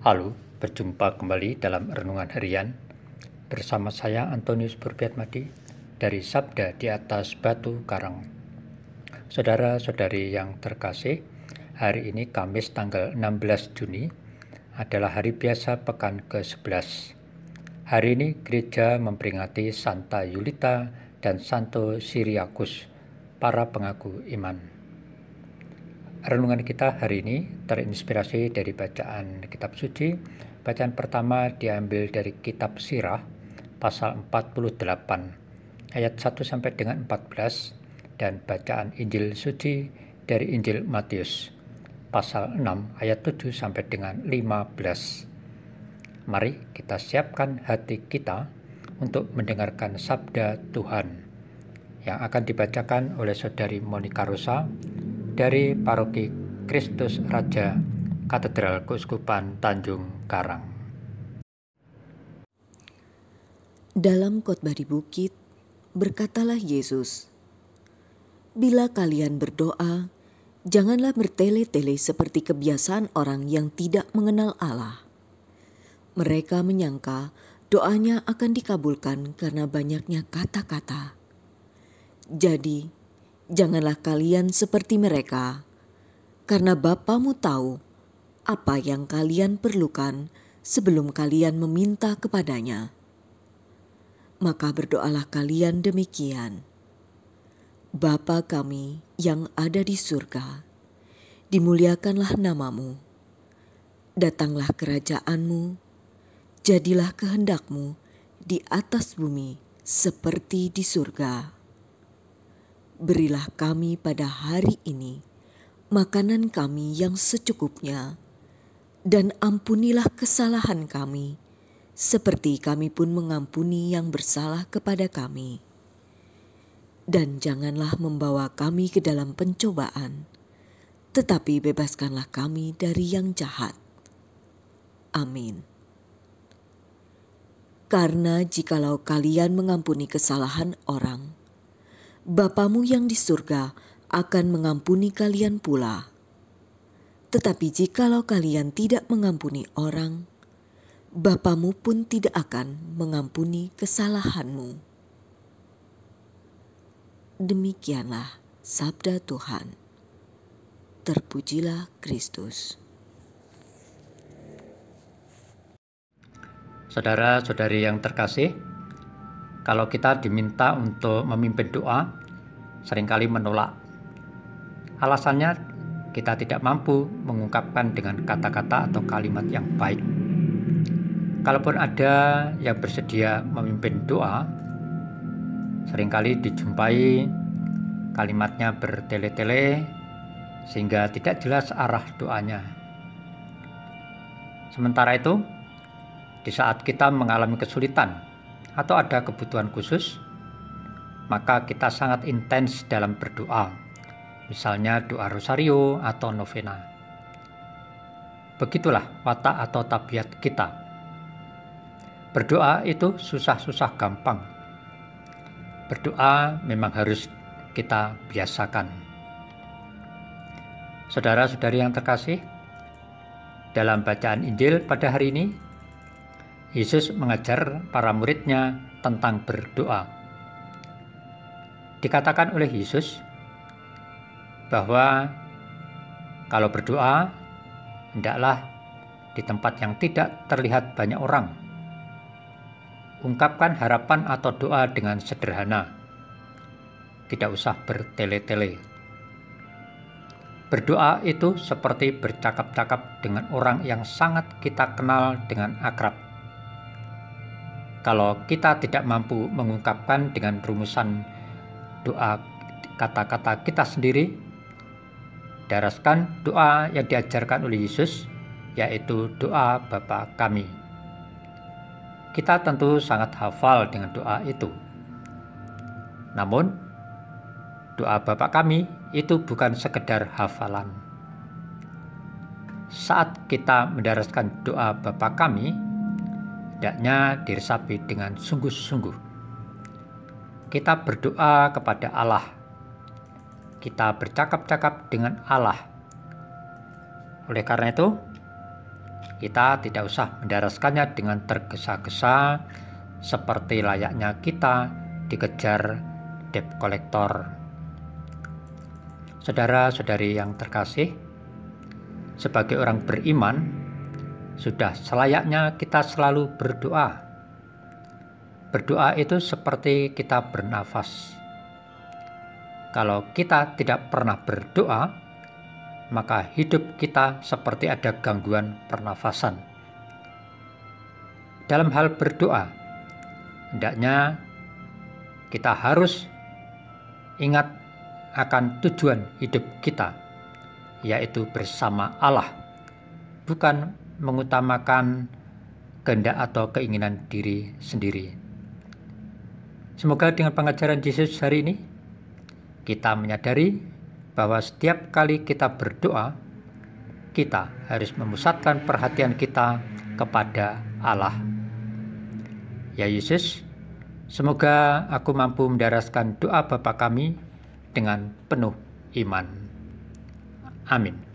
Halo, berjumpa kembali dalam Renungan Harian bersama saya Antonius Burbiatmadi dari Sabda di atas Batu Karang. Saudara-saudari yang terkasih, hari ini Kamis tanggal 16 Juni adalah hari biasa pekan ke-11. Hari ini gereja memperingati Santa Yulita dan Santo Siriakus, para pengaku iman. Renungan kita hari ini terinspirasi dari bacaan kitab suci. Bacaan pertama diambil dari kitab Sirah pasal 48 ayat 1 sampai dengan 14 dan bacaan Injil suci dari Injil Matius pasal 6 ayat 7 sampai dengan 15. Mari kita siapkan hati kita untuk mendengarkan sabda Tuhan yang akan dibacakan oleh saudari Monica Rosa dari Paroki Kristus Raja Katedral Keuskupan Tanjung Karang. Dalam khotbah di bukit, berkatalah Yesus, "Bila kalian berdoa, janganlah bertele-tele seperti kebiasaan orang yang tidak mengenal Allah. Mereka menyangka doanya akan dikabulkan karena banyaknya kata-kata. Jadi, janganlah kalian seperti mereka, karena Bapamu tahu apa yang kalian perlukan sebelum kalian meminta kepadanya. Maka berdoalah kalian demikian. Bapa kami yang ada di surga, dimuliakanlah namamu. Datanglah kerajaanmu, jadilah kehendakmu di atas bumi seperti di surga. Berilah kami pada hari ini makanan kami yang secukupnya, dan ampunilah kesalahan kami, seperti kami pun mengampuni yang bersalah kepada kami. Dan janganlah membawa kami ke dalam pencobaan, tetapi bebaskanlah kami dari yang jahat. Amin. Karena jikalau kalian mengampuni kesalahan orang, Bapamu yang di surga akan mengampuni kalian pula. Tetapi jikalau kalian tidak mengampuni orang, Bapamu pun tidak akan mengampuni kesalahanmu. Demikianlah sabda Tuhan. Terpujilah Kristus. Saudara-saudari yang terkasih, kalau kita diminta untuk memimpin doa, sering kali menolak. Alasannya kita tidak mampu mengungkapkan dengan kata-kata atau kalimat yang baik. Kalaupun ada yang bersedia memimpin doa, sering kali dijumpai kalimatnya bertele-tele sehingga tidak jelas arah doanya. Sementara itu, di saat kita mengalami kesulitan atau ada kebutuhan khusus, maka kita sangat intens dalam berdoa, misalnya doa rosario atau novena. Begitulah watak atau tabiat kita. Berdoa itu susah-susah gampang. Berdoa memang harus kita biasakan. Saudara-saudari yang terkasih, dalam bacaan Injil pada hari ini Yesus mengajar para muridnya tentang berdoa. Dikatakan oleh Yesus bahwa kalau berdoa, hendaklah di tempat yang tidak terlihat banyak orang. Ungkapkan harapan atau doa dengan sederhana. Tidak usah bertele-tele. Berdoa itu seperti bercakap-cakap dengan orang yang sangat kita kenal dengan akrab kalau kita tidak mampu mengungkapkan dengan rumusan doa kata-kata kita sendiri, daraskan doa yang diajarkan oleh Yesus, yaitu doa Bapa kami. Kita tentu sangat hafal dengan doa itu. Namun, doa Bapa kami itu bukan sekedar hafalan. Saat kita mendaraskan doa Bapa kami, hendaknya diresapi dengan sungguh-sungguh. Kita berdoa kepada Allah. Kita bercakap-cakap dengan Allah. Oleh karena itu, Kita tidak usah mendaraskannya dengan tergesa-gesa seperti layaknya kita dikejar debt collector. Saudara-saudari yang terkasih, sebagai orang beriman, sudah selayaknya kita selalu berdoa. Berdoa itu seperti kita bernafas. Kalau kita tidak pernah berdoa, maka hidup kita seperti ada gangguan pernafasan. Dalam hal berdoa, hendaknya kita harus ingat akan tujuan hidup kita, yaitu bersama Allah, bukan mengutamakan kehendak atau keinginan diri sendiri. Semoga dengan pengajaran Yesus hari ini, kita menyadari bahwa setiap kali kita berdoa, kita harus memusatkan perhatian kita kepada Allah. Ya Yesus, semoga aku mampu mendaraskan doa Bapa kami dengan penuh iman. Amin.